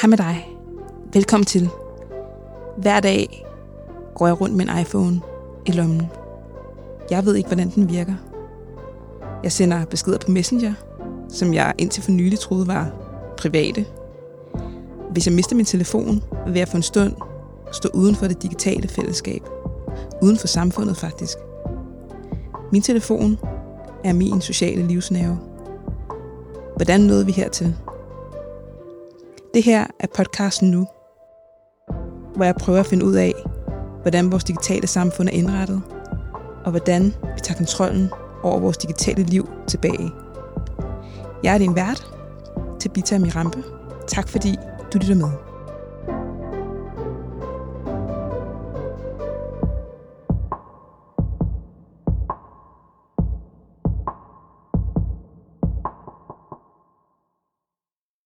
Hej med dig. Velkommen til. Hver dag går jeg rundt med en iPhone i lommen. Jeg ved ikke, hvordan den virker. Jeg sender beskeder på Messenger, som jeg indtil for nylig troede var private. Hvis jeg mister min telefon, vil jeg for en stund stå uden for det digitale fællesskab. Uden for samfundet faktisk. Min telefon er min sociale livsnerve. Hvordan nåede vi hertil? Det her er podcasten nu, hvor jeg prøver at finde ud af, hvordan vores digitale samfund er indrettet, og hvordan vi tager kontrollen over vores digitale liv tilbage. Jeg er din vært, Tabitha Mirampe. Tak fordi du lytter med.